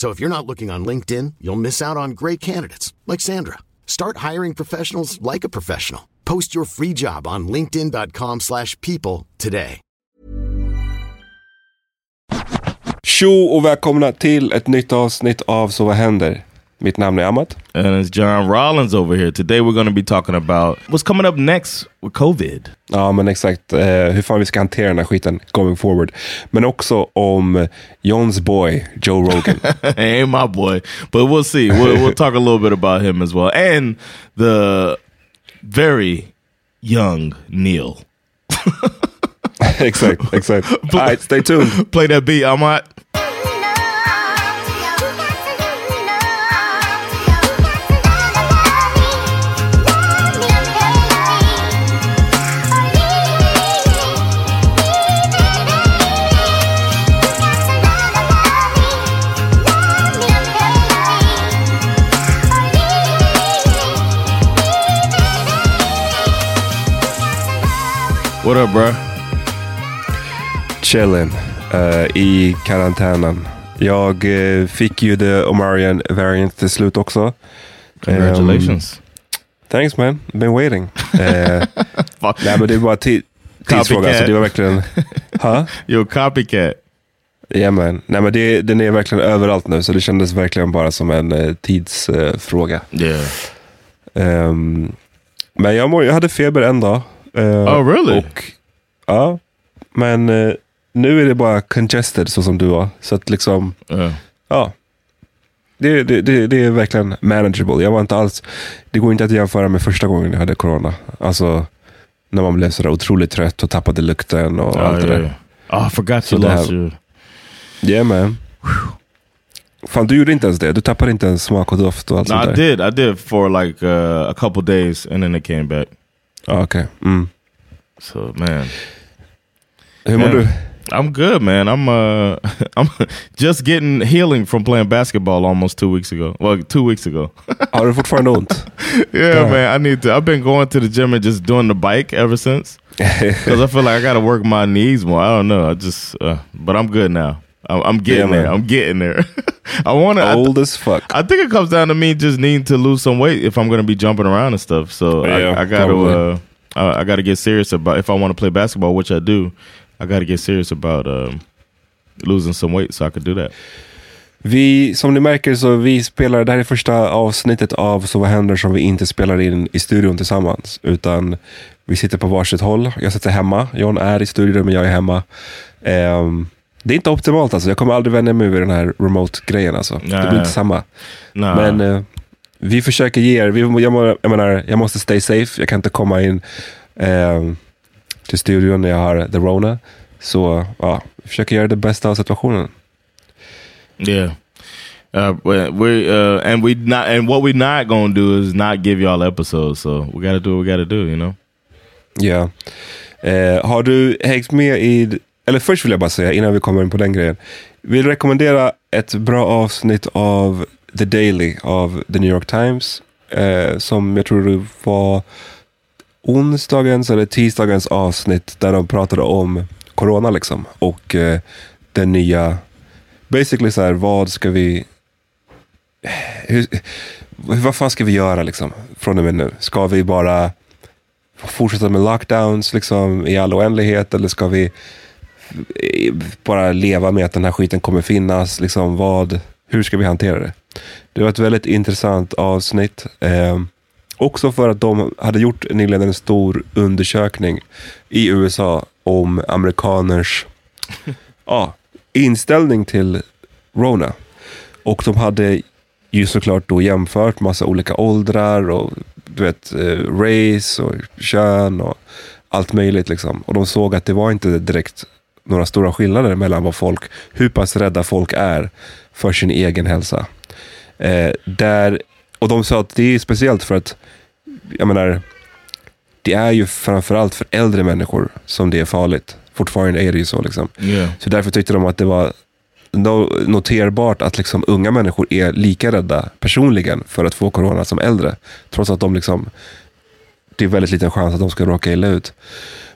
So if you're not looking on LinkedIn, you'll miss out on great candidates like Sandra. Start hiring professionals like a professional. Post your free job on linkedin.com/people today. Tjo och välkomna till ett nytt avsnitt av Så vad händer? Mitt namn är Amat. And it's John Rollins over here. Today we're going to be talking about what's coming up next with COVID. Ja men exakt, eh, hur fan vi ska hantera den här skiten going forward. Men också om Johns boy, Joe Rogan. Ain't my boy, but we'll see. We'll, we'll talk a little bit about him as well. And the very young Neil. exakt, exakt. Alright, stay tuned. Play that beat, Amat. What up, bro? Chillen eh, i karantänen. Jag eh, fick ju the Omarion variant till slut också. Congratulations. Um, thanks man, been waiting. Eh, nej men det är bara ti- tidsfråga. Copycat. Så det var verkligen... ha? Yo, copycat. Ja men, nej men det, den är verkligen överallt nu så det kändes verkligen bara som en eh, tidsfråga. Yeah. Ehm, men jag, mår, jag hade feber en dag. Eh, Oh, really? Och, ja, men eh, nu är det bara congested så som du var. Så att liksom, Yeah. ja. Det, det, det, det är verkligen manageable. Jag var inte alls, det går inte att jämföra med första gången jag hade corona. Alltså när man blev sådär otroligt trött och tappade lukten och Oh, allt det yeah. där. Oh, I forgot Så you det lost här- your... Yeah man. Fan du gjorde inte ens det. Du tappade inte ens smak och doft och allt No, sånt I där. did. I did for like uh, a couple days, and then it came back. Ah, Okej. Mm. So man, Hur mår Yeah. du? I'm good, man. I'm uh, I'm just getting healing from playing basketball almost two weeks ago. Well, two weeks ago. Har du fortfarande ont? yeah, Yeah. man. I need to. I've been going to the gym and just doing the bike ever since because I feel like I got to work my knees more. I don't know. I just, uh, but I'm good now. I'm, I'm getting Yeah, there. I'm getting there. I want to. Old as fuck. I think it comes down to me just needing to lose some weight if I'm going to be jumping around and stuff. So Yeah, I, I got to. Uh, I, I got to get serious about if I want to play basketball, which I do. I got to get serious about um, losing some weight so I could do that. Vi, som ni märker så vi spelar, det här är första avsnittet av Så vad händer som vi inte spelar in i studion tillsammans. Utan vi sitter på varsitt håll. Jag sitter hemma, John är i studion men jag är hemma. Ehm, det är inte optimalt alltså. Jag kommer aldrig vänja mig vid den här remote-grejen alltså. Det Nej. blir inte samma. Nah. Men eh, vi försöker ge er, vi, jag, jag menar, jag måste stay safe. Jag kan inte komma in ehm, till studion när jag har the rona. Så ja, vi försöker göra det bästa av situationen. Yeah. Uh, we uh, and we not and what we not gonna do is not give y'all episodes. So we gotta do what we gotta do. You know. Ja. Eh, har du hängt med i, eller först vill jag bara säga innan vi kommer in på den grejen. Vill rekommendera ett bra avsnitt av The Daily av The New York Times. Eh, som jag tror det var onsdagens eller tisdagens avsnitt där de pratade om corona liksom. Och eh, den nya, basically så här, vad ska vi, hur, vad fan ska vi göra liksom från och med nu? Ska vi bara fortsätta med lockdowns liksom i all oändlighet eller ska vi bara leva med att den här skiten kommer finnas? Liksom, vad, hur ska vi hantera det? Det var ett väldigt intressant avsnitt. Eh, också för att de hade gjort nyligen en stor undersökning i USA om amerikaners ja, inställning till Rona. Och de hade ju såklart då jämfört massa olika åldrar och du vet, eh, race och kön och allt möjligt. Liksom. Och de såg att det var inte direkt några stora skillnader mellan vad folk, hur pass rädda folk är för sin egen hälsa. Eh, där, och de sa att det är speciellt för att, jag menar, det är ju framförallt för äldre människor som det är farligt. Fortfarande är det ju så. Liksom. Yeah. Så därför tyckte de att det var noterbart att liksom unga människor är lika rädda personligen för att få corona som äldre. Trots att de liksom, det är väldigt liten chans att de ska råka illa ut.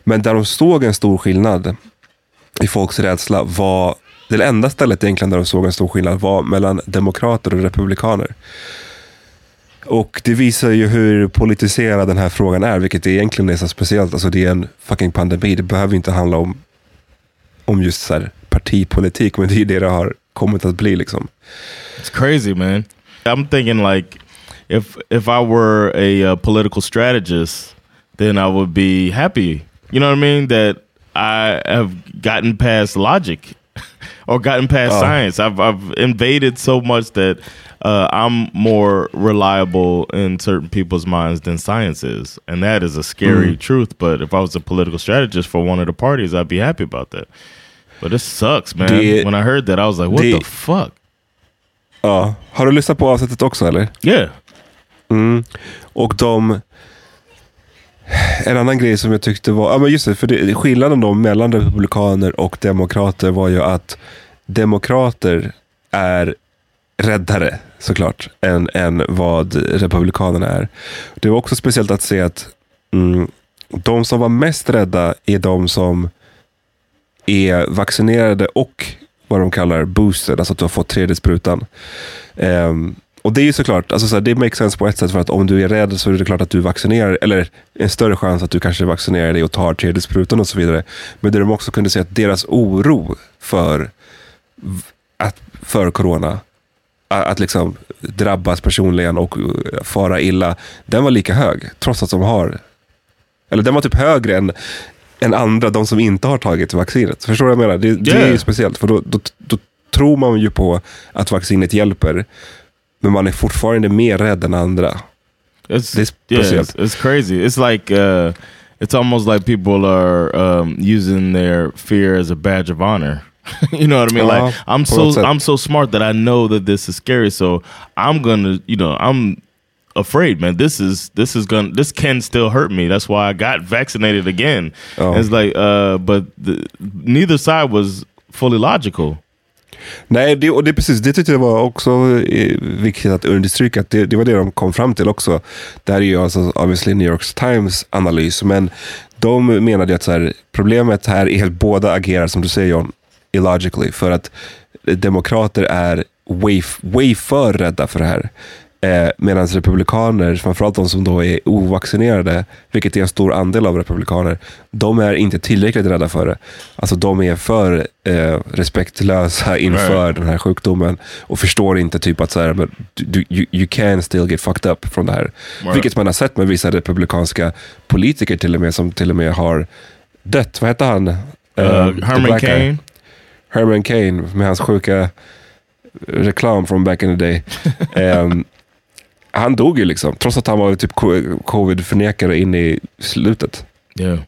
Men där de såg en stor skillnad i folks rädsla var, det enda stället egentligen där de såg en stor skillnad var mellan demokrater och republikaner. Och det visar ju hur politiserad den här frågan är, vilket egentligen är så speciellt. Alltså det är en fucking pandemi. Det behöver inte handla om, om just så här partipolitik, men det är det det har kommit att bli liksom. It's crazy man. I'm thinking like if if I were a uh, political strategist, then I would be happy. You know what I mean? That I have gotten past logic or gotten past Oh. science. I've I've invaded so much that uh, I'm more reliable in certain people's minds than science is, and that is a scary Mm. truth. But if I was a political strategist for one of the parties, I'd be happy about that. But this sucks, man. Det- when I heard that, I was like, "What det- the fuck?" Ja. Har du lyssnat på avsnittet också eller? Yeah. Mm. Och de... En annan grej som jag tyckte var, ja men just det, för det, skillnaden då mellan republikaner och demokrater var ju att demokrater är räddare såklart än, än vad republikanerna är. Det var också speciellt att se att mm, de som var mest rädda är de som är vaccinerade och vad de kallar boosted, alltså att du har fått tredje sprutan. Ehm, och det är ju såklart, alltså så här, det makes sense på ett sätt för att om du är rädd så är det klart att du vaccinerar, eller en större chans att du kanske vaccinerar dig och tar tredje sprutan och så vidare. Men det de också kunde se att deras oro för, att, för corona, att liksom drabbas personligen och uh, fara illa, den var lika hög, trots att de har, eller den var typ högre än, än andra, de som inte har tagit vaccinet. Förstår du vad jag menar? Det, det är ju Yeah. speciellt, för då, då, då tror man ju på att vaccinet hjälper, men man är fortfarande mer rädd än andra. It's Det är yeah, it's, it's crazy. It's like uh, it's almost like people are um, using their fear as a badge of honor. you know what I mean? Ja, like I'm so. I'm so smart that I know that this is scary, so I'm gonna, you know, I'm afraid, man. This is this is gonna this can still hurt me. That's why I got vaccinated again. Ja. It's like, uh, but the, neither side was fully logical. Nej, det, och det, precis, det tyckte jag var också eh, viktigt att understryka. Att det, det var det de kom fram till också. Det här är ju alltså obviously New York Times analys. Men de menade att så här, problemet här är att båda agerar, som du säger John, illogically. För att demokrater är way, way för rädda för det här. Eh, Medan republikaner, framförallt de som då är ovaccinerade, vilket är en stor andel av republikaner, de är inte tillräckligt rädda för det. Alltså de är för eh, respektlösa inför den här sjukdomen och förstår inte typ att så här, men du, you, you can still get fucked up från det här. Right. Vilket man har sett med vissa republikanska politiker till och med, som till och med har dött. Vad heter han? Uh, the Herman. Cain. Herman Cain med hans sjuka reklam från back in the day. Ehm, han dog ju liksom, trots att han var typ co- covid-förnekare in i slutet. Yeah.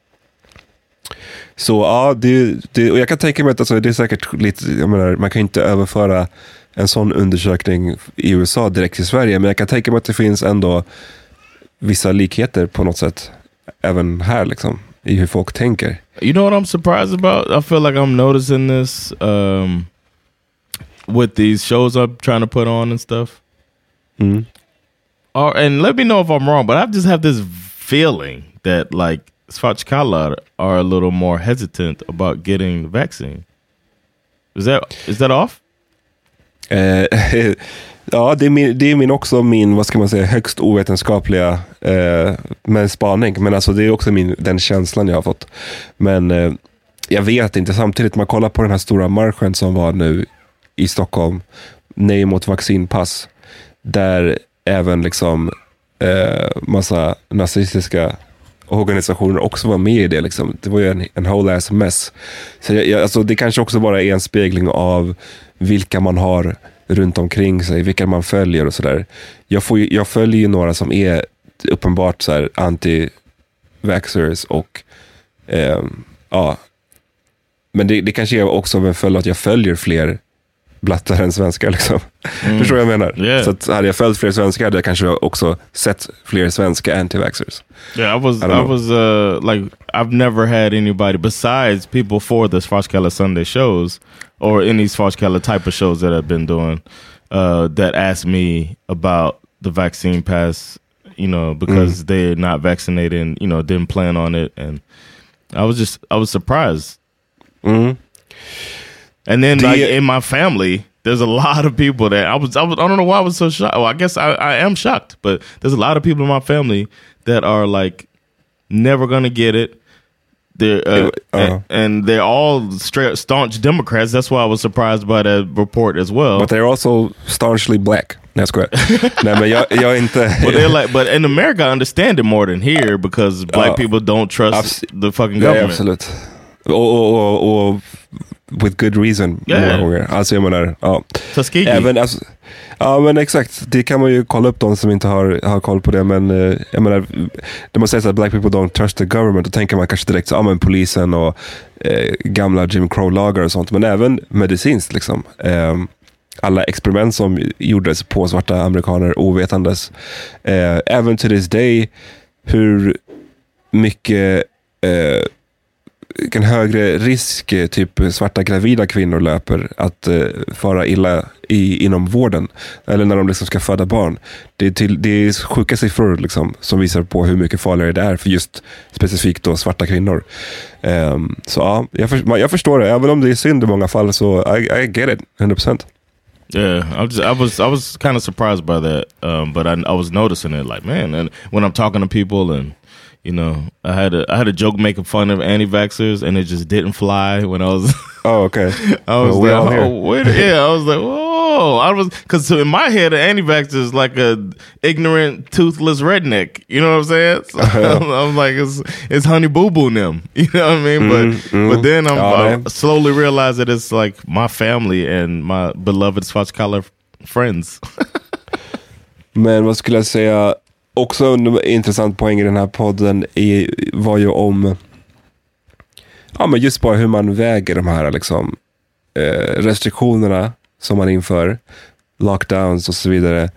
Så ja, det, det, och jag kan tänka mig att alltså, det är säkert lite, jag menar, man kan inte överföra en sån undersökning i USA direkt till Sverige, men jag kan tänka mig att det finns ändå vissa likheter på något sätt, även här liksom, i hur folk tänker. You know what I'm surprised about? I feel like I'm noticing this um, with these shows I'm trying to put on and stuff. Mm are, and let me know if I'm wrong, but I just have this feeling that like Svartskallar are a little more hesitant about getting the vaccine. Is that is that off? Eh, ja, det är, min, det är min också min, vad ska man säga, högst ovetenskapliga eh, men spaning. Men alltså det är också min, den känslan jag har fått. Men eh, jag vet inte, samtidigt man kollar på den här stora marschen som var nu i Stockholm, nej mot vaccinpass, där även liksom eh, massa nazistiska organisationer också var med i det. Liksom. Det var ju en, en whole ass mess. Så jag, jag, alltså, det kanske också bara är en spegling av vilka man har runt omkring sig, vilka man följer och sådär. Jag, jag följer ju några som är uppenbart så här anti-vaxxers och eh, ja, men det, det kanske är också en följd att jag följer fler blattar än svenskar. Liksom. Mm. Förstår du vad jag menar? Yeah. Så att hade jag följt fler svenskar hade jag kanske också sett fler svenska anti-vaxxers. Yeah, I was, I, I was uh, like, I've never had anybody besides people for the Svartskala Sunday shows or any Svartskala type of shows that I've been doing uh, that asked me about the vaccine pass, you know, because mm. they're not vaccinated and, you know, didn't plan on it. And I was just, I was surprised. Mm. And then like in my family, there's a lot of people that I was, I was I don't know why I was so shocked. Well, I guess I, I am shocked, but there's a lot of people in my family that are like never gonna get it. They're uh, uh, and, they're all straight staunch Democrats. That's why I was surprised by that report as well. But they're also staunchly black. That's correct. Nej, men jag, jag inte... but they're like, but in America, I understand it more than here because black uh, people don't trust the fucking government. Och, och, och, och with good reason yeah. många gånger. Alltså jag menar, ja. Tuskegee. Även, alltså, ja men exakt, det kan man ju kolla upp de som inte har, har koll på det. Men eh, jag menar, när man säger att black people don't trust the government, då tänker man kanske direkt så, ja men polisen och eh, gamla Jim Crow-lagar och sånt. Men även medicinskt liksom. Eh, alla experiment som gjordes på svarta amerikaner ovetandes. Eh, även till this day, hur mycket eh, vilken högre risk eh, typ svarta gravida kvinnor löper att eh, fara illa i, inom vården. Eller när de liksom ska föda barn. Det är, till, det är sjuka siffror liksom, som visar på hur mycket farligare det är för just specifikt då svarta kvinnor. Um, så ja, jag, för, jag förstår det. Även om det är synd i många fall så I, I get it, 100%. Yeah, I was I was I was kind of surprised by that, um, but I, I was noticing it like man, and when I'm talking to people and you know, I had a I had a joke making fun of anti-vaxxers, and it just didn't fly when I was. Oh, okay. I was well, like, oh, wait, yeah, I was like, whoa, I was because so in my head, an anti-vaxxer is like a ignorant, toothless redneck. You know what I'm saying? So I'm, I'm, like, it's it's Honey Boo Boo them. You know what I mean? But mm. but then I'm, oh, I slowly realize that it's like my family and my beloved Swatch collar friends. Men vad skulle jag säga? Också en intressant poäng i den här podden i, var ju om ja, men just bara hur man väger de här liksom, eh, restriktionerna som man inför, lockdowns och så vidare.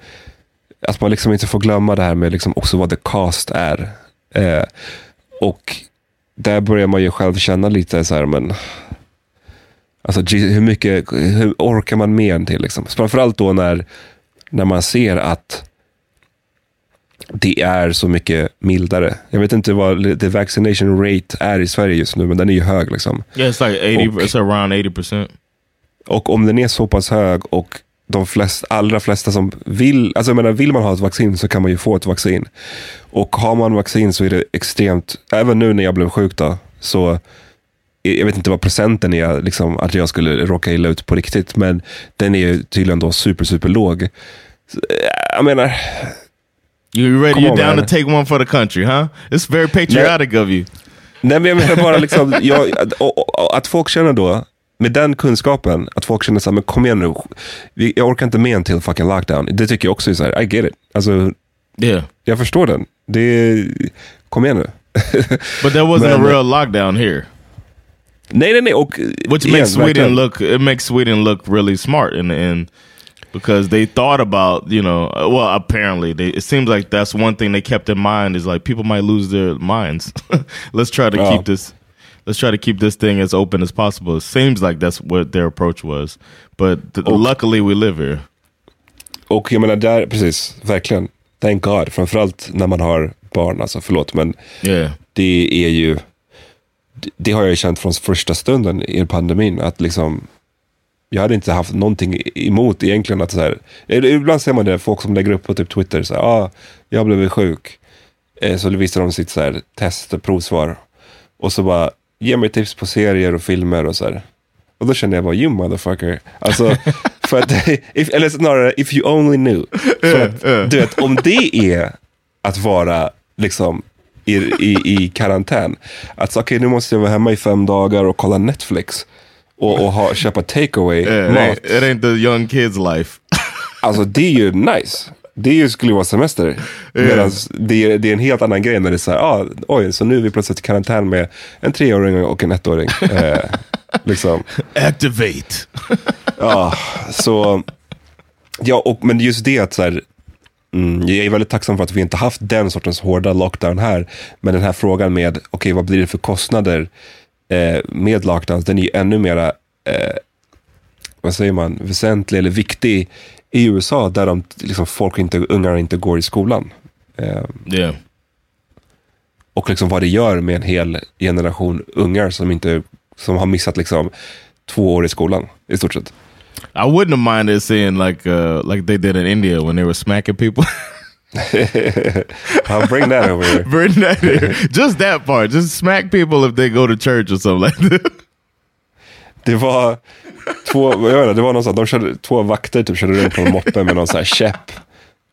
Att man liksom inte får glömma det här med liksom också vad the cost är. Eh, och där börjar man ju själv känna lite så här, men alltså hur mycket hur orkar man med en till? Liksom? Framförallt då när, när man ser att det är så mycket mildare. Jag vet inte vad the vaccination rate är i Sverige just nu, men den är ju hög. Liksom. Yeah, it's like 80, och, it's around 80%. Och om den är så pass hög och de flest, allra flesta som vill, alltså jag menar, vill man ha ett vaccin så kan man ju få ett vaccin. Och har man vaccin så är det extremt, även nu när jag blev sjuk då, så jag vet inte vad procenten är, liksom, att jag skulle råka illa ut på riktigt, men den är tydligen då super, super låg. Jag menar, You ready? You're on, down man. to take one for the country, huh? It's very patriotic Nej. of you. Nej, men jag menar bara liksom, jag, och, och, att folk känner då, med den kunskapen, att folk känner så här, men kom igen nu, jag orkar inte med en till fucking lockdown. Det tycker jag också är så här, I get it. Alltså, yeah. Jag förstår den. Det, kom igen nu. But there wasn't men, a real lockdown here. Nej, nej, nej. Och, Which igen, makes Sweden verkligen. look, it makes Sweden look really smart in the end because they thought about you know well apparently they, it seems like that's one thing they kept in mind is like people might lose their minds. Let's try to oh. keep this let's try to keep this thing as open as possible. It seems like that's what their approach was but luckily we live here. Och jag menar där, precis, verkligen. Thank God, framförallt när man har barn, alltså förlåt, men Yeah. det är ju, det- det har jag känt från första stunden i pandemin, att liksom, jag hade inte haft någonting emot egentligen att så här, ibland ser man det, folk som lägger upp på typ Twitter, så här, ah, jag blev sjuk. Eh, så visar de sitt så här, test och provsvar. Och så bara, ge mig tips på serier och filmer och så här. Och då kände jag bara, you motherfucker. Alltså, för att, if, eller snarare, if you only knew. För att, du vet, om det är att vara liksom i, i, i karantän. Att okej, nu måste jag vara hemma i fem dagar och kolla Netflix. Och, och ha, köpa takeaway Yeah, it, mat. ain't, it ain't the young kids' life. Alltså det är ju nice. Det är ju, skulle ju vara semester. Medan det, är, det är en helt annan grej när det är så här, ah, oj, så nu är vi plötsligt i karantän med en treåring och en ettåring. Eh, liksom. Activate. Ja, så... Ja, och, men just det att så här, mm, jag är väldigt tacksam för att vi inte haft den sortens hårda lockdown här. Men den här frågan med, okej, vad blir det för kostnader eh, med lockdowns? Den är ju ännu mera, eh, vad säger man, väsentlig eller viktig i USA där de, liksom, folk inte, ungar inte går i skolan. Eh, Yeah. och liksom vad det gör med en hel generation ungar som, inte, som har missat liksom, två år i skolan i stort sett. I wouldn't have minded seeing like uh, like they did in India when they were smacking people. I'll bring that over here. Bring that here. Just that part. Just smack people if they go to church or something like that. Det var två, jag vet det var någon sån, de körde, två vakter typ körde runt på en moppe med någon sån här käpp.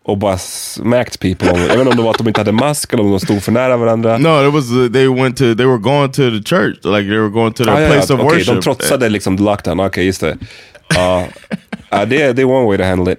Och bara smacked people. Jag vet inte om det var att de inte hade mask eller om de stod för nära varandra. no, it was uh, they went to they were going to the church like they were going to their Ah, place ja, of okej, worship. de trotsade liksom lockdown, okej just det. Ja, ja, det, det är one way to handle it.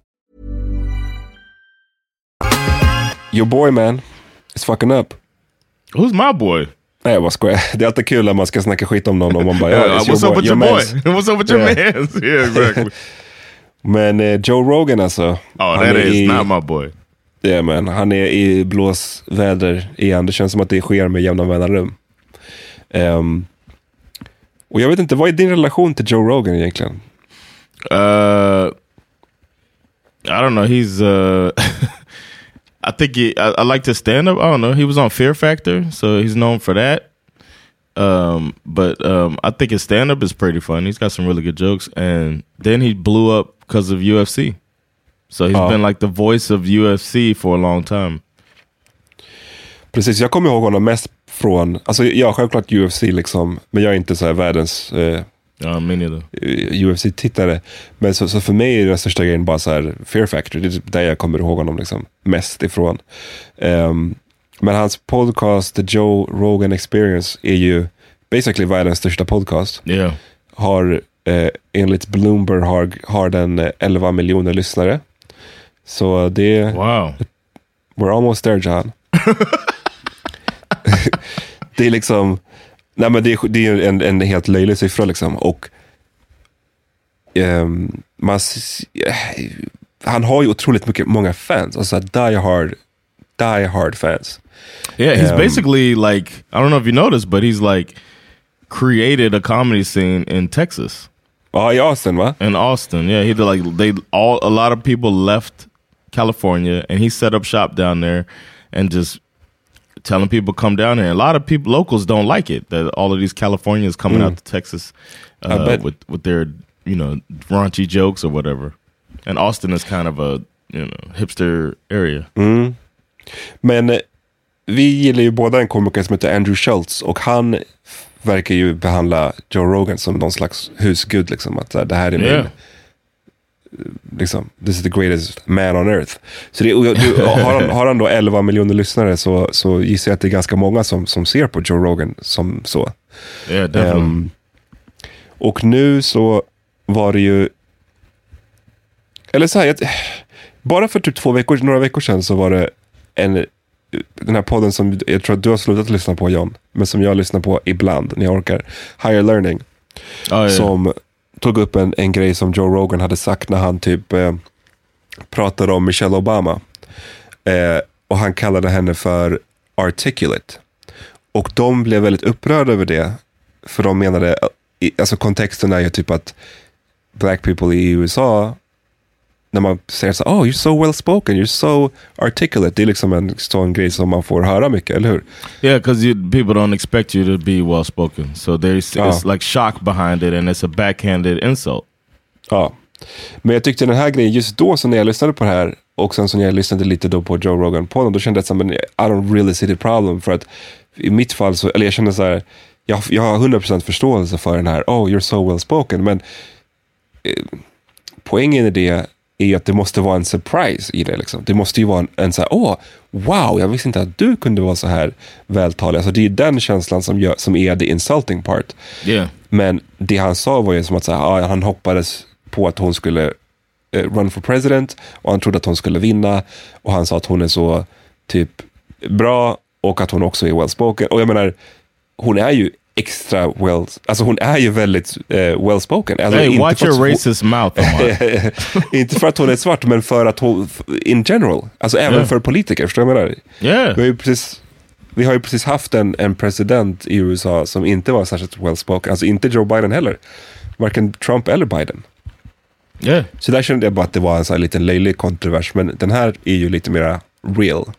Your boy man is fucking up. Who's my boy? Nej jag bara skojar. Det är alltid kul när man ska snacka skit om någon och man bara, Uh, it's what's your up with your boy? What's up with your Yeah. mans? Yeah, exactly. Men eh, Joe Rogan alltså. oh, han that är is i- not my boy. Ja, men han är i blåsväder igen. Det känns som att det sker med jämna mellanrum. Ehm, och jag vet inte, vad är din relation till Joe Rogan egentligen? Uh, I don't know. He's uh, I think he, I, I like to stand up. I don't know. He was on Fear Factor, so he's known for that. Um, but um, I think his stand up is pretty fun. He's got some really good jokes, and then he blew up because of UFC. So he's Oh. been like the voice of UFC for a long time. Precis, jag kommer ihåg honom mest från, alltså ja, självklart UFC liksom, men jag är inte så här världens eh, Uh, me neither. UFC-tittare. Men så, så för mig är den största grejen bara så här Fear Factor, det är typ där jag kommer ihåg honom liksom mest ifrån. Ehm, men hans podcast, The Joe Rogan Experience, är ju basically världens största podcast. Yeah. Har eh, enligt Bloomberg har, har den eh, 11 miljoner lyssnare. Så det, Wow. we're almost there John. det är liksom, nej men det är, det är en, en helt löjlig siffra liksom. Och ehm, man, eh, han har ju otroligt mycket, många fans. Alltså die hard, die hard fans. Yeah, he's Um, basically like I don't know if you noticed, but he's like created a comedy scene in Texas. Ja, i Austin va? In Austin, yeah, he did like they all a lot of people left California, and he set up shop down there, and just telling people come down here. A lot of people, locals, don't like it that all of these Californians coming Mm. out to Texas uh, with with their you know raunchy jokes or whatever. And Austin is kind of a you know hipster area. Mm. Men eh, vi gillar ju båda en komiker som heter Andrew Schultz och han verkar ju behandla Joe Rogan som någon slags husgud. Liksom, att här, det här är min, Yeah. Liksom, this is the greatest man on earth. Så det, du, har, han, har han då 11 miljoner lyssnare så, så gissar jag att det är ganska många som, som ser på Joe Rogan som så. Yeah. Ehm, och nu så var det ju, eller så här, jag, bara för typ två veckor, några veckor sedan så var det en, den här podden som jag tror att du har slutat lyssna på John, men som jag lyssnar på ibland när jag orkar, Higher Learning. Oh, yeah. Som tog upp en, en grej som Joe Rogan hade sagt när han typ eh, pratade om Michelle Obama. Eh, och han kallade henne för articulate. Och de blev väldigt upprörda över det. För de menade, eh, alltså kontexten är ju typ att black people i USA, när man säger så oh you're so well spoken, you're so articulate. Det är liksom en sån grej som man får höra mycket, eller hur? Yeah, because people don't expect you to be well spoken, so there's Oh. it's like shock behind it, and it's a backhanded insult. Ja. Men jag tyckte den här grejen, just då så när jag lyssnade på det här och sen så när jag lyssnade lite då på Joe Rogan på då kände jag att I don't really see the problem. För att i mitt fall så, eller jag kände så här, jag, jag har 100% förståelse för den här, oh you're so well spoken. Men eh, poängen i det är ju att det måste vara en surprise i det. Liksom. Det måste ju vara en, en så här, åh, wow, jag visste inte att du kunde vara så här vältalig. Alltså, det är den känslan som, gör, som är the insulting part. Yeah. Men det han sa var ju som att så här, ja, han hoppades på att hon skulle eh, run for president och han trodde att hon skulle vinna. Och han sa att hon är så typ bra och att hon också är well spoken. Och jag menar, hon är ju extra well, alltså hon är ju väldigt eh, well spoken. Alltså, hey, watch your hon- racist mouth, Omar. inte för att hon är svart, men för att hon, in general, alltså även Yeah. för politiker, förstår du vad jag menar? Yeah. Vi har ju precis, vi har ju precis haft en, en president i USA som inte var särskilt well spoken, alltså inte Joe Biden heller. Varken Trump eller Biden. Yeah. Så där kände jag bara att det var en sån här liten löjlig kontrovers, men den här är ju lite mera real.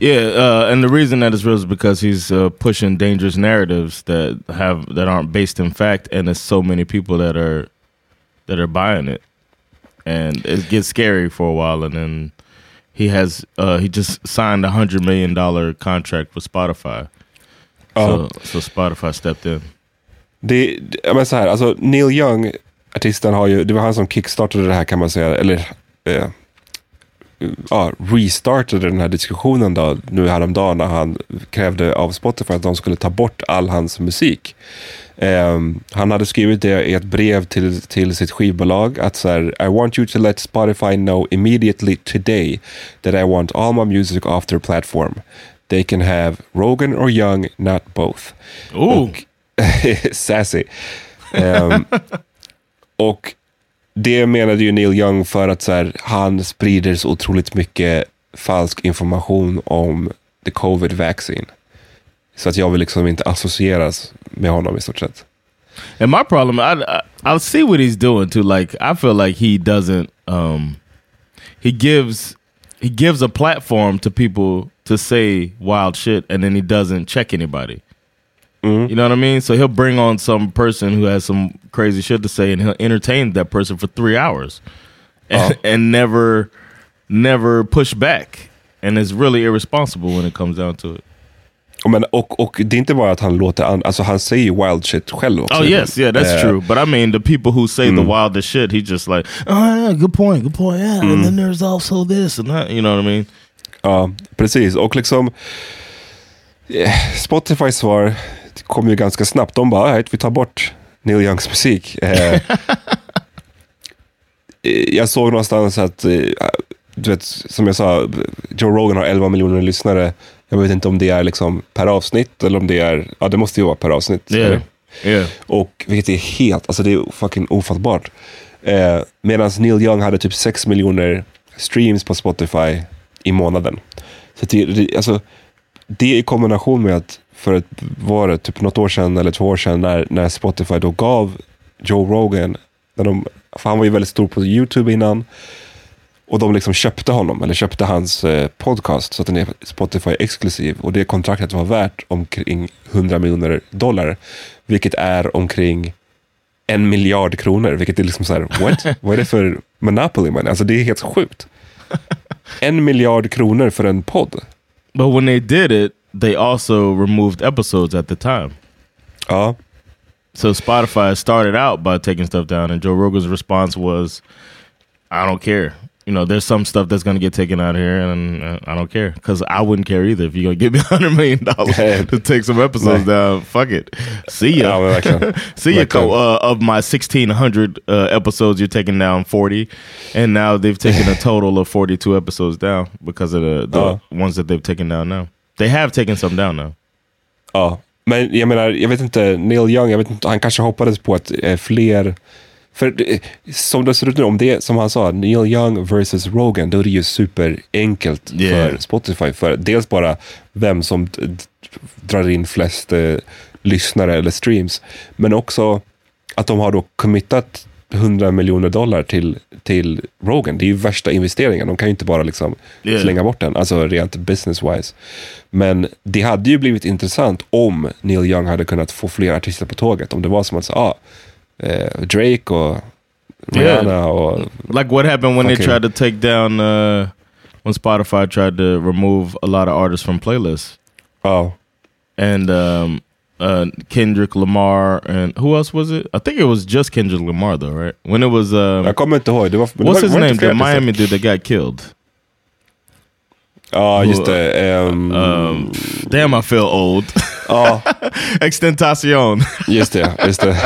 Yeah, uh, and the reason that is real is because he's uh, pushing dangerous narratives that have that aren't based in fact, and there's so many people that are that are buying it, and it gets scary for a while, and then he has uh, he just signed a hundred million dollar contract with Spotify, Ja. so so Spotify stepped in. Det, men så här, alltså Neil Young, artisten, har ju, det var han som kickstartade det här kan man säga, eller eh, ja, restartade den här diskussionen då, nu häromdagen när han krävde av Spotify att de skulle ta bort all hans musik. Ehm, han hade skrivit det i ett brev till, till sitt skivbolag att så här, I want you to let Spotify know immediately today that I want all my music off their platform. They can have Rogan or Young, not both. Ooh. Och, sassy. Ehm, och det menade ju Neil Young för att så här, han sprider så otroligt mycket falsk information om the covid vaccine. Så att jag vill liksom inte associeras med honom i stort sett. And my problem, I, I I'll see what he's doing too. Like I feel like he doesn't. Um, he gives he gives a platform to people to say wild shit, and then he doesn't check anybody. You know what I mean? So he'll bring on some person who has some crazy shit to say, and he'll entertain that person for three hours, and, and never never push back. And it's really irresponsible when it comes down to it. Men, och, och det är inte bara att han låter, alltså han säger ju wild shit själv också. Oh yes, yeah, that's Eh, true. But I mean, the people who say the wildest shit, he just like, oh yeah, good point, good point, yeah. And then there's also this and that. You know what I mean? Ja, precis. Och liksom eh, Spotifys svar kom ju ganska snabbt. De bara, "Alright, vi tar bort Neil Youngs musik. Eh, eh, jag såg någonstans att, eh, du vet, som jag sa, Joe Rogan har 11 miljoner lyssnare. Jag vet inte om det är liksom per avsnitt eller om det är, ja det måste ju vara per avsnitt. Yeah. Eller? Yeah. Och vilket är helt, alltså det är fucking ofattbart. Eh, Medan Neil Young hade typ 6 miljoner streams på Spotify i månaden. Så det, det, alltså, det i kombination med att för ett, var det typ något år sedan eller två år sedan när, när Spotify då gav Joe Rogan, när de, för han var ju väldigt stor på YouTube innan, och de liksom köpte honom, eller köpte hans eh, podcast så att den är Spotify exklusiv. Och det kontraktet var värt omkring 100 miljoner dollar. Vilket är omkring en miljard kronor. Vilket är liksom så här, what? Vad är det för monopoly man? Alltså det är helt sjukt. En miljard kronor för en podd. But when they did it, they also removed episodes at the time. Ja. So Spotify started out by taking stuff down, and Joe Rogan's response was, "I don't care. You know, there's some stuff that's going to get taken out here, and uh, I don't care because I wouldn't care either if you're going to give me a hundred million dollars to take some episodes down. Fuck it. See ya. Verkligen. See ya. Verkligen. Co- uh, of my 1600 uh, episodes, you're taking down 40, and now they've taken a total of 42 episodes down because of the, the Ja. ones that they've taken down now. They have taken some down now. Ja, men jag menar, jag vet inte, Neil Young, jag vet inte, han kanske hoppades på att eh, fler... För eh, som det ser ut nu, om det är som han sa, Neil Young versus Rogan, då är det ju superenkelt Yeah. för Spotify. För dels bara vem som d- d- drar in flest eh, lyssnare eller streams, men också att de har då committat 100 miljoner dollar till, till Rogan. Det är ju värsta investeringen. De kan ju inte bara liksom Yeah. slänga bort den, alltså rent business-wise. Men det hade ju blivit intressant om Neil Young hade kunnat få fler artister på tåget. Om det var som att ah, eh, Drake och Rihanna och... Like what happened when they Fucking- tried to take down uh, when Spotify tried to remove a lot of artists from playlists. Ja, And um, uh, Kendrick Lamar and who else was it? I think it was just Kendrick Lamar though, right? When it was um, jag kommer inte ihåg. Det var, det what's var, his var name? The? Miami dude that got killed. Ja, just det. ehm, Um, damn, I feel old. ja, Extentacion. just det. Just det.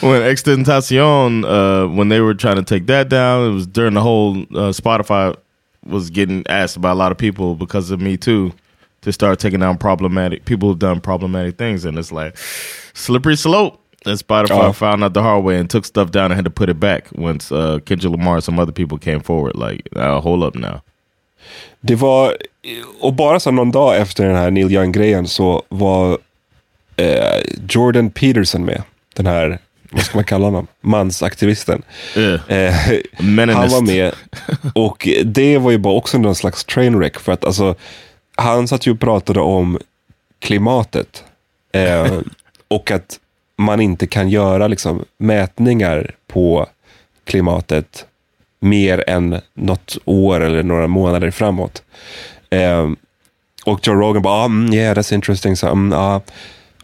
when Extentacion, uh, when they were trying to take that down, it was during the whole uh, Spotify was getting asked by a lot of people because of me too to start taking down problematic people who've done problematic things, and it's like slippery slope. And Spotify Oh. found out the hard way and took stuff down and had to put it back once uh, Kendrick Lamar and some other people came forward. Like, uh, hold up now. Det var, och bara så någon dag efter den här Neil Young-grejen så var eh, Jordan Peterson med. Den här, vad ska man kalla honom? Mansaktivisten. Yeah. Eh, han var med. Och det var ju bara också någon slags trainwreck. För att alltså, han satt ju och pratade om klimatet. Eh, och att man inte kan göra liksom, mätningar på klimatet mer än något år eller några månader framåt. Eh, och Joe Rogan bara, ah, mm, yeah that's interesting. Så, mm, ah.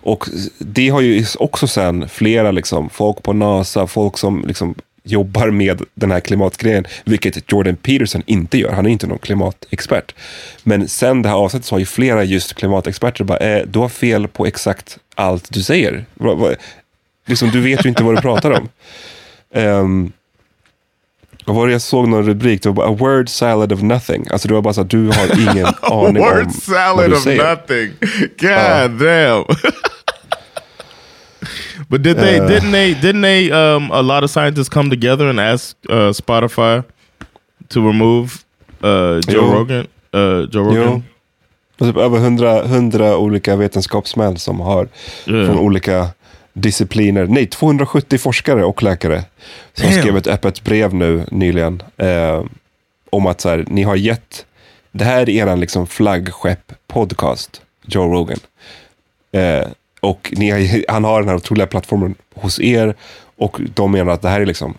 Och det har ju också sen flera liksom, folk på NASA, folk som liksom jobbar med den här klimatgrejen, vilket Jordan Peterson inte gör. Han är inte någon klimatexpert. Men sen det här avsnittet så har ju flera just klimatexperter bara, eh, du har fel på exakt allt du säger. Liksom, du vet ju inte vad du pratar om. Um, vad var det jag såg någon rubrik? Det var bara a word salad of nothing. Alltså det var bara så att du har ingen aning om Word vad salad du of säger. nothing. God damn. but did they? Uh. didn't they? Didn't they? Um, a lot of scientists come together and ask uh, Spotify to remove uh, Joe Jo. Rogan. Uh, Joe Jo. Rogan. Det är typ över hundra, hundra olika vetenskapsmän som har Yeah. från olika discipliner. Nej, 270 forskare och läkare som Damn. skrev ett öppet brev nu nyligen eh, om att så här, ni har gett, det här är eran liksom flaggskepp podcast, Joe Rogan. Eh, och ni har, han har den här otroliga plattformen hos er och de menar att det här är liksom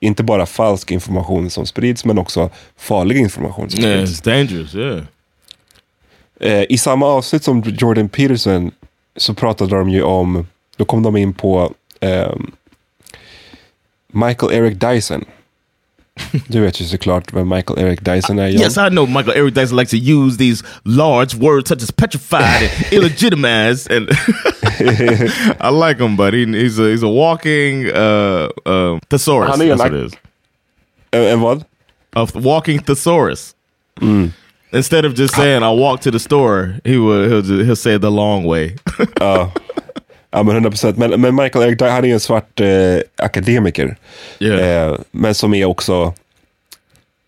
inte bara falsk information som sprids men också farlig information som Yeah, sprids. it's dangerous. Yeah. Eh, I samma avsnitt som Jordan Peterson så pratade de ju om, då kom de in på ehm, Michael Eric Dyson. Du vet ju såklart vem Michael Eric Dyson ah, är. Yes, I know Michael Eric Dyson likes to use these large words such as petrified and illegitimized, and I like him, but he, he's a he's a walking uh, uh, thesaurus. Han är en That's what ak- it is. En, en vad? A walking thesaurus. Mm. Instead of just ah. saying "I walk to the store," he would he'll just, he'll say it the long way. Ja. Ah. Ja, men 100 procent. Men, men Michael Eric Dyson, han är ju en svart eh, akademiker. Yeah. Eh, men som är också,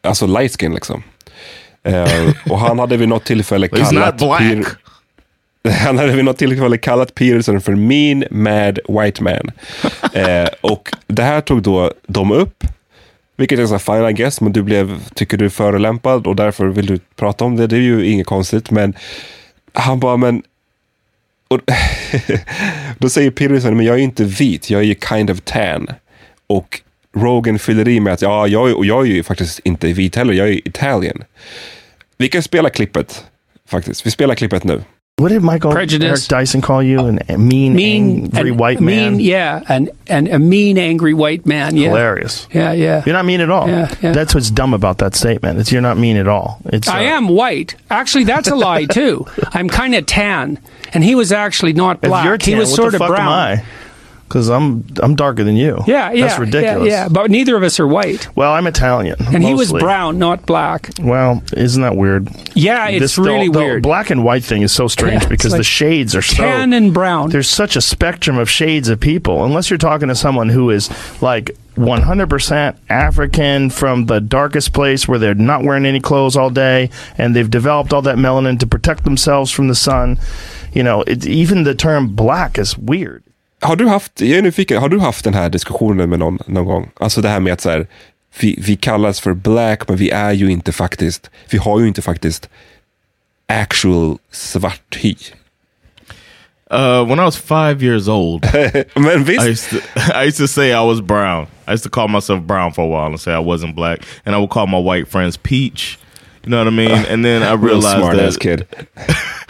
alltså light skin liksom. Eh, och han hade vid något tillfälle kallat... Peter- han hade vid något tillfälle kallat Peterson för mean mad white man. Eh, och det här tog då de upp. Vilket är så fine I guess, men du blev, tycker du är förolämpad och därför vill du prata om det. Det är ju inget konstigt, men han bara, men... Och, då säger Peterson, men jag är ju inte vit, jag är ju kind of tan. Och Rogan fyller i med att, ja, jag, är- och jag är ju faktiskt inte vit heller, jag är Italien. Vi kan spela klippet, faktiskt. Vi spelar klippet nu. What did Michael Prejudice. Eric Dyson call you? An a mean, angry and- white mean, man? Yeah, and and a mean, angry white man. Yeah, Hilarious. Yeah, yeah. You're not mean at all. Yeah, yeah. That's what's dumb about that statement. It's you're not mean at all. It's I uh, am white. Actually, that's a lie too. I'm kind of tan, and he was actually not black. you're he was sort the of brown. Because I'm I'm darker than you. Yeah, yeah, That's ridiculous. Yeah, yeah, but neither of us are white. Well, I'm Italian. And he was brown, not black. Well, isn't that weird? Yeah, it's This- the- really the weird. black and white thing is so strange Yeah, because the shades are so tan and brown. There's such a spectrum of shades of people. Unless you're talking to someone who is like 100% African from the darkest place where they're not wearing any clothes all day and they've developed all that melanin to protect themselves from the sun. You know, it, even the term black is weird. Har du haft, jag är nyfiken, har du haft den här diskussionen med någon någon gång? Alltså det här med att så här, vi, vi kallas för black, men vi är ju inte faktiskt, vi har ju inte faktiskt actual svart hy. Uh, when I was five years old, visst. I used, to, I used to say I was brown. I used to call myself brown for a while and say I wasn't black, and I would call my white friends peach. You know what I mean? And then I Real realized that kid.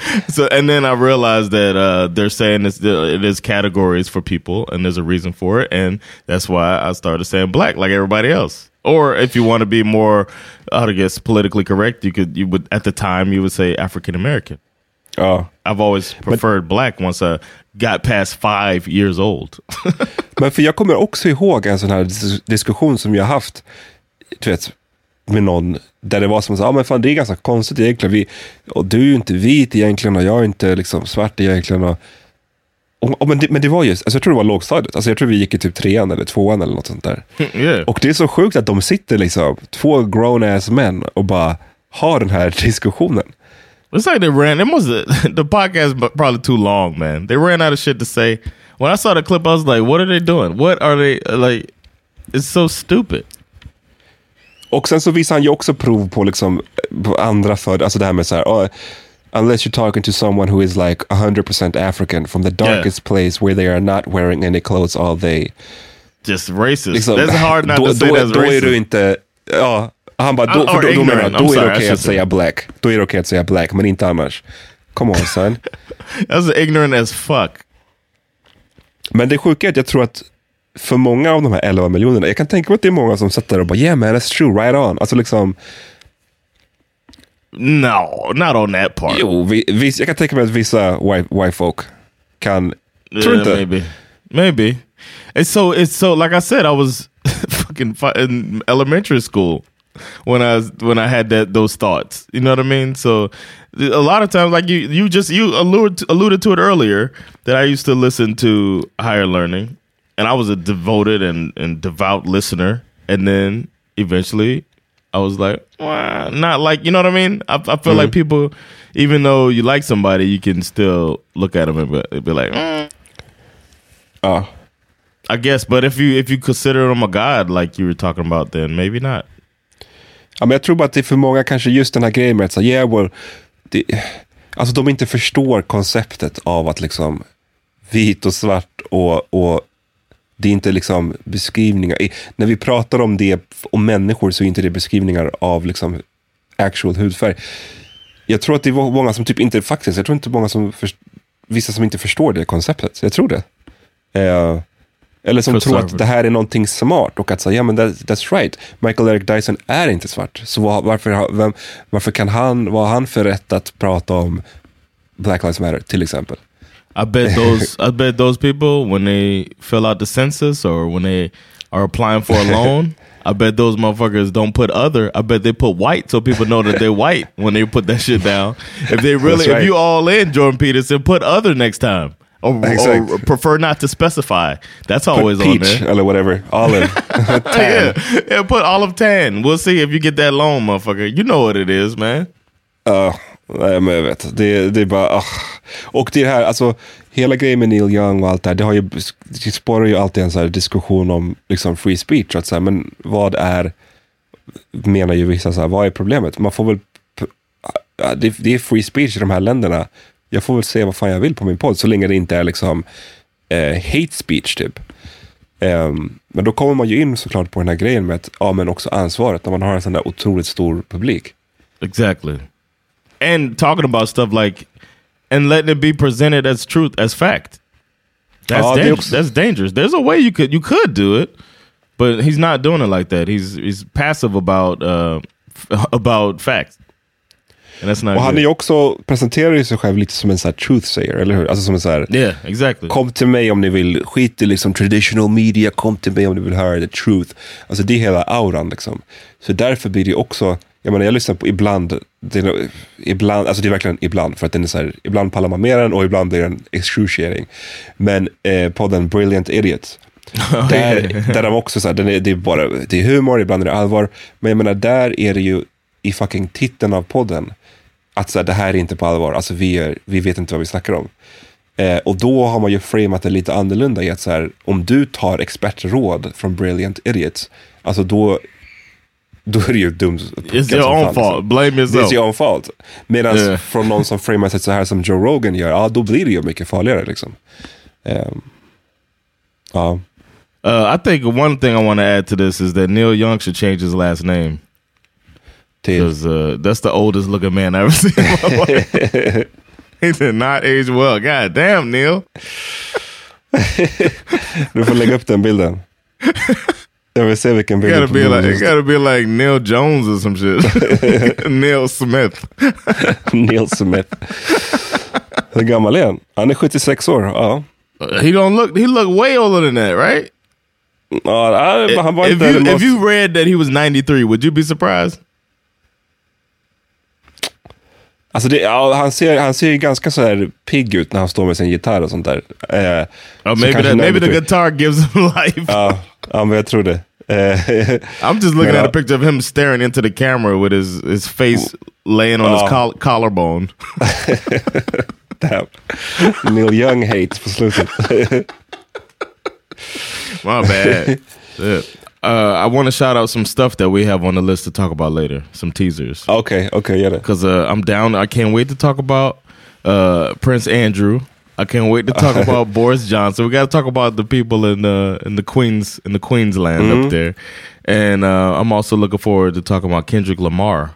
so and then I realized that uh, they're saying it's, it is categories for people, and there's a reason for it, and that's why I started saying black like everybody else. Or if you want to be more, I guess, politically correct, you could you would at the time you would say African American. Ja. I've always preferred black once I got past five years old. Men för jag kommer också ihåg en sån här diskussion som jag haft, du vet, med någon, där det var som att ah, men fan det är ganska konstigt egentligen. Vi, och du är ju inte vit egentligen och jag är inte liksom svart egentligen. Och, och, och, men, det, men det var just, alltså jag tror det var lågstadiet. Alltså jag tror vi gick i typ trean eller tvåan eller något sånt där. yeah. Och det är så sjukt att de sitter liksom, två grown ass män och bara har den här diskussionen. It's like they ran. It must the podcast probably too long, man. They ran out of shit to say. When I saw the clip, I was like, "What are they doing? What are they like?" It's so stupid. Och sen så visar han ju också prov på liksom på andra för, alltså det här med så här, oh, unless you're talking to someone who is like 100% African from the darkest place where they are not wearing any clothes all day. Just racist. Liksom, That's hard not då, to say då, that's då är racist. du inte, ja, han bara, då, or då, då, menar, jag, då är det okej att säga black. Då är det okej att säga black, men inte annars. Come on son. That's ignorant as fuck. Men det sjuka är att jag tror att för många av de här 11 miljonerna, jag kan tänka mig att det är många som sätter där och bara yeah man that's true, right on. Alltså liksom, No, not on that part. jo, vi, vis, jag kan tänka mig att vissa white, white folk kan, tror Yeah, inte? maybe, maybe. It's so. It's so. Like I said, I was fucking in elementary school when I when I had that those thoughts. You know what I mean? So a lot of times, like you, you just you alluded alluded to it earlier that I used to listen to higher learning, and I was a devoted and and devout listener, and then eventually. I was like, "Well, not like you know what I mean. I, I feel like people, even though you like somebody, you can still look at them and be, be like, "Mm, Ja. I guess, but if you if you consider them a god like you were talking about, then maybe not. Ja, men jag tror bara att det är för många kanske just den här grejen med att säga, yeah, well, det, alltså de inte förstår konceptet av att liksom vit och svart och, och det är inte liksom beskrivningar. I- När vi pratar om det om människor så är inte det beskrivningar av liksom actual hudfärg. Jag tror att det är många som typ inte, faktiskt, jag tror inte många som, först, vissa som inte förstår det konceptet. Jag tror det. Eh, eller som tror att det här är någonting smart och att säga, ja men that, that's right. Michael Eric Dyson är inte svart. Så varför, vem, varför kan han, vad har han för rätt att prata om Black Lives Matter till exempel? I bet those I bet those people when they fill out the census or when they are applying for a loan, I bet those motherfuckers don't put other. I bet they put white so people know that they're white when they put that shit down. If they really, right. if you all in Jordan Peterson, put other next time. Or, Exact. or prefer not to specify. That's Put always on peach there. eller whatever. Olive. Tan. yeah, yeah, put olive tan. We'll see if you get that loan, motherfucker. You know what it is, man. Ja, nej, men jag vet. Det, det är bara... ah. Och det här, alltså hela grejen med Neil Young och allt det här, det, har ju, det spårar ju alltid en så här diskussion om liksom free speech. Att så här, men vad är, menar ju vissa, så här, vad är problemet? Man får väl, ah, det, det är free speech i de här länderna. Jag får väl säga vad fan jag vill på min podd, så länge det inte är liksom eh, hate speech typ. Um, men då kommer man ju in såklart på den här grejen med att, ja men också ansvaret när man har en sån där otroligt stor publik. Exactly. And talking about stuff like, and letting it be presented as truth, as fact. That's är dangerous. That's dangerous. There's a way you could you could do it, but he's not doing it like that. He's he's passive about uh about facts. Och han är ju också, presenterar ju sig själv lite som en sån här truth sayer, eller hur? Alltså som en sån här, Yeah, exactly. kom till mig om ni vill, skit i liksom traditional media, kom till mig om ni vill höra the truth. Alltså det är hela auran liksom. Så därför blir det också, jag menar jag lyssnar på ibland, det ibland, alltså det är verkligen ibland, för att den är så här, ibland pallar man med den och ibland blir den excruciating. Men eh, podden Brilliant Idiot, där, där de också så här, den är, det är bara, det är humor, ibland är det allvar. Men jag menar, där är det ju i fucking titeln av podden, att så här, det här är inte på allvar, alltså vi, är, vi vet inte vad vi snackar om. Eh, och då har man ju framat det lite annorlunda i att så här, om du tar expertråd från Brilliant Idiots, alltså då, då är det ju dumt. It's your own fault. Blame yourself. It's your own fault. Medan Yeah. från någon som framar sig så här som Joe Rogan gör, ja då blir det ju mycket farligare liksom. Ehm, ja. Uh, I think one thing I want to add to this is that Neil Young should change his last name. Because uh, that's the oldest looking man I've ever seen in my life. he did not age well. God damn, Neil. Du får lägga upp den bilden. Jag vill se vilken It bild gotta be like it gotta be like Neil Jones or some shit. Neil Smith. Neil Smith. Hur gammal är han? Han är 76 år. Ja. He don't look. He look way older than that, right? Ja, ja, han var if inte you den if you read that he was 93, would you be surprised? Alltså det, ja, han, ser, han ser ju ganska så här pigg ut när han står med sin gitarr och sånt där. Eh, Oh, så maybe that, maybe the guitar gives him life. Ja, ja, men jag tror det. I'm just looking at a picture of him staring into the camera with his, his face laying on his Oh. coll- collarbone. Damn. Neil Young hate på slutet. My bad. Uh, I want to shout out some stuff that we have on the list to talk about later. Some teasers. Okay, okay, yeah. Because uh, I'm down. I can't wait to talk about uh, Prince Andrew. I can't wait to talk about Boris Johnson. We got to talk about the people in the in the Queens in the Queensland Mhm. up there, and uh, I'm also looking forward to talking about Kendrick Lamar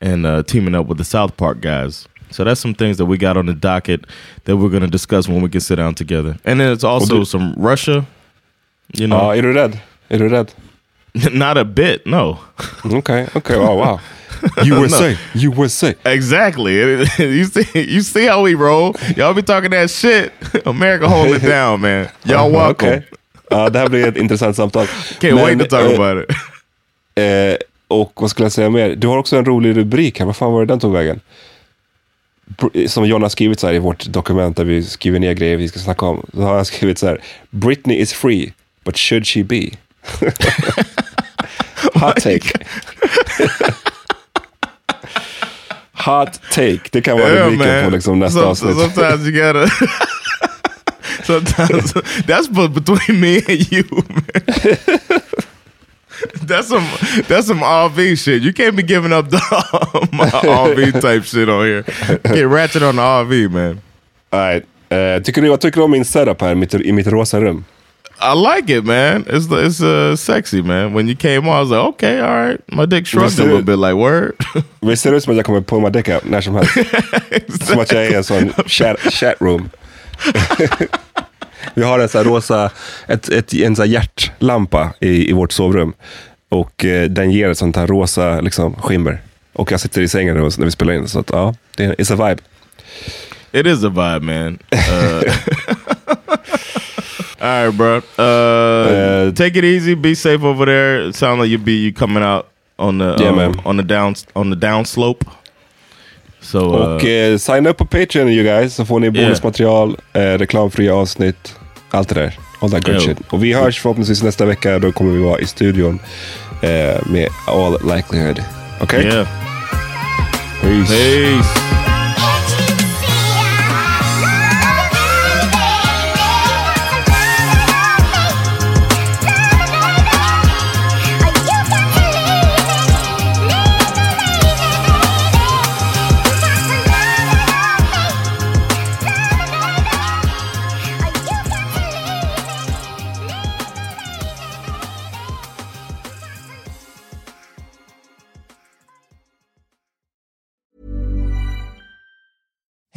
and uh, teaming up with the South Park guys. So that's some things that we got on the docket that we're going to discuss when we can sit down together. And then it's also du- some Russia. You know, Ja, är du rädd? Är du rädd? not a bit. No. okay. Okay. wow, wow. USA, USA. Exactly. you see, you see how we roll. Y'all be talking that shit. America hold it down, man. Y'all welcome. Okej. Ja, det här blir ett intressant samtal. Can't wait to talk eh, about it. Eh, och vad skulle jag säga mer? Du har också en rolig rubrik här. Vad fan var det den tog vägen? Som John har skrivit så här i vårt dokument där vi skriver ner grejer vi ska snacka om. Då har han skrivit så här. Britney is free, but should she be? Hot take. Hot take. Det kan vara Yeah, rubriken på liksom nästa Some- avsnitt. Sometimes you gotta. sometimes that's between me and you, man. That's some that's some RV shit. You can't be giving up the RV type shit on here. Get ratchet on the RV, man. Nej. Eh, tycker du, vad tycker du om min setup här mitt, i mitt rosa rum? I like it, man. It's it's uh, sexy, man. When you came on, I was like, okay, all right. My dick shrugged Visst a little bit, like word. Visst ser det ut som att jag kommer på my dick out när som helst? Som att jag är i en sån chat, chat room. Vi har en sån rosa, ett, ett, en sån hjärtlampa i, i vårt sovrum. Och eh, den ger ett sånt här rosa liksom, skimmer. Och jag sitter i sängen när vi spelar in. Så att, ja, det är, it's a vibe. It is a vibe, man. Uh, all right, bro. Uh, take it easy. Be safe over there. It sounds like you be you coming out on the Yeah, um, man. on the down on the down slope. So, uh, Och eh, signa upp på Patreon you guys så får ni bonusmaterial, eh, reklamfria avsnitt, allt det där. All that good Ja. shit. Och vi hörs förhoppningsvis nästa vecka. Då kommer vi vara i studion eh, med all likelihood. Okej? Yeah. Peace. Peace.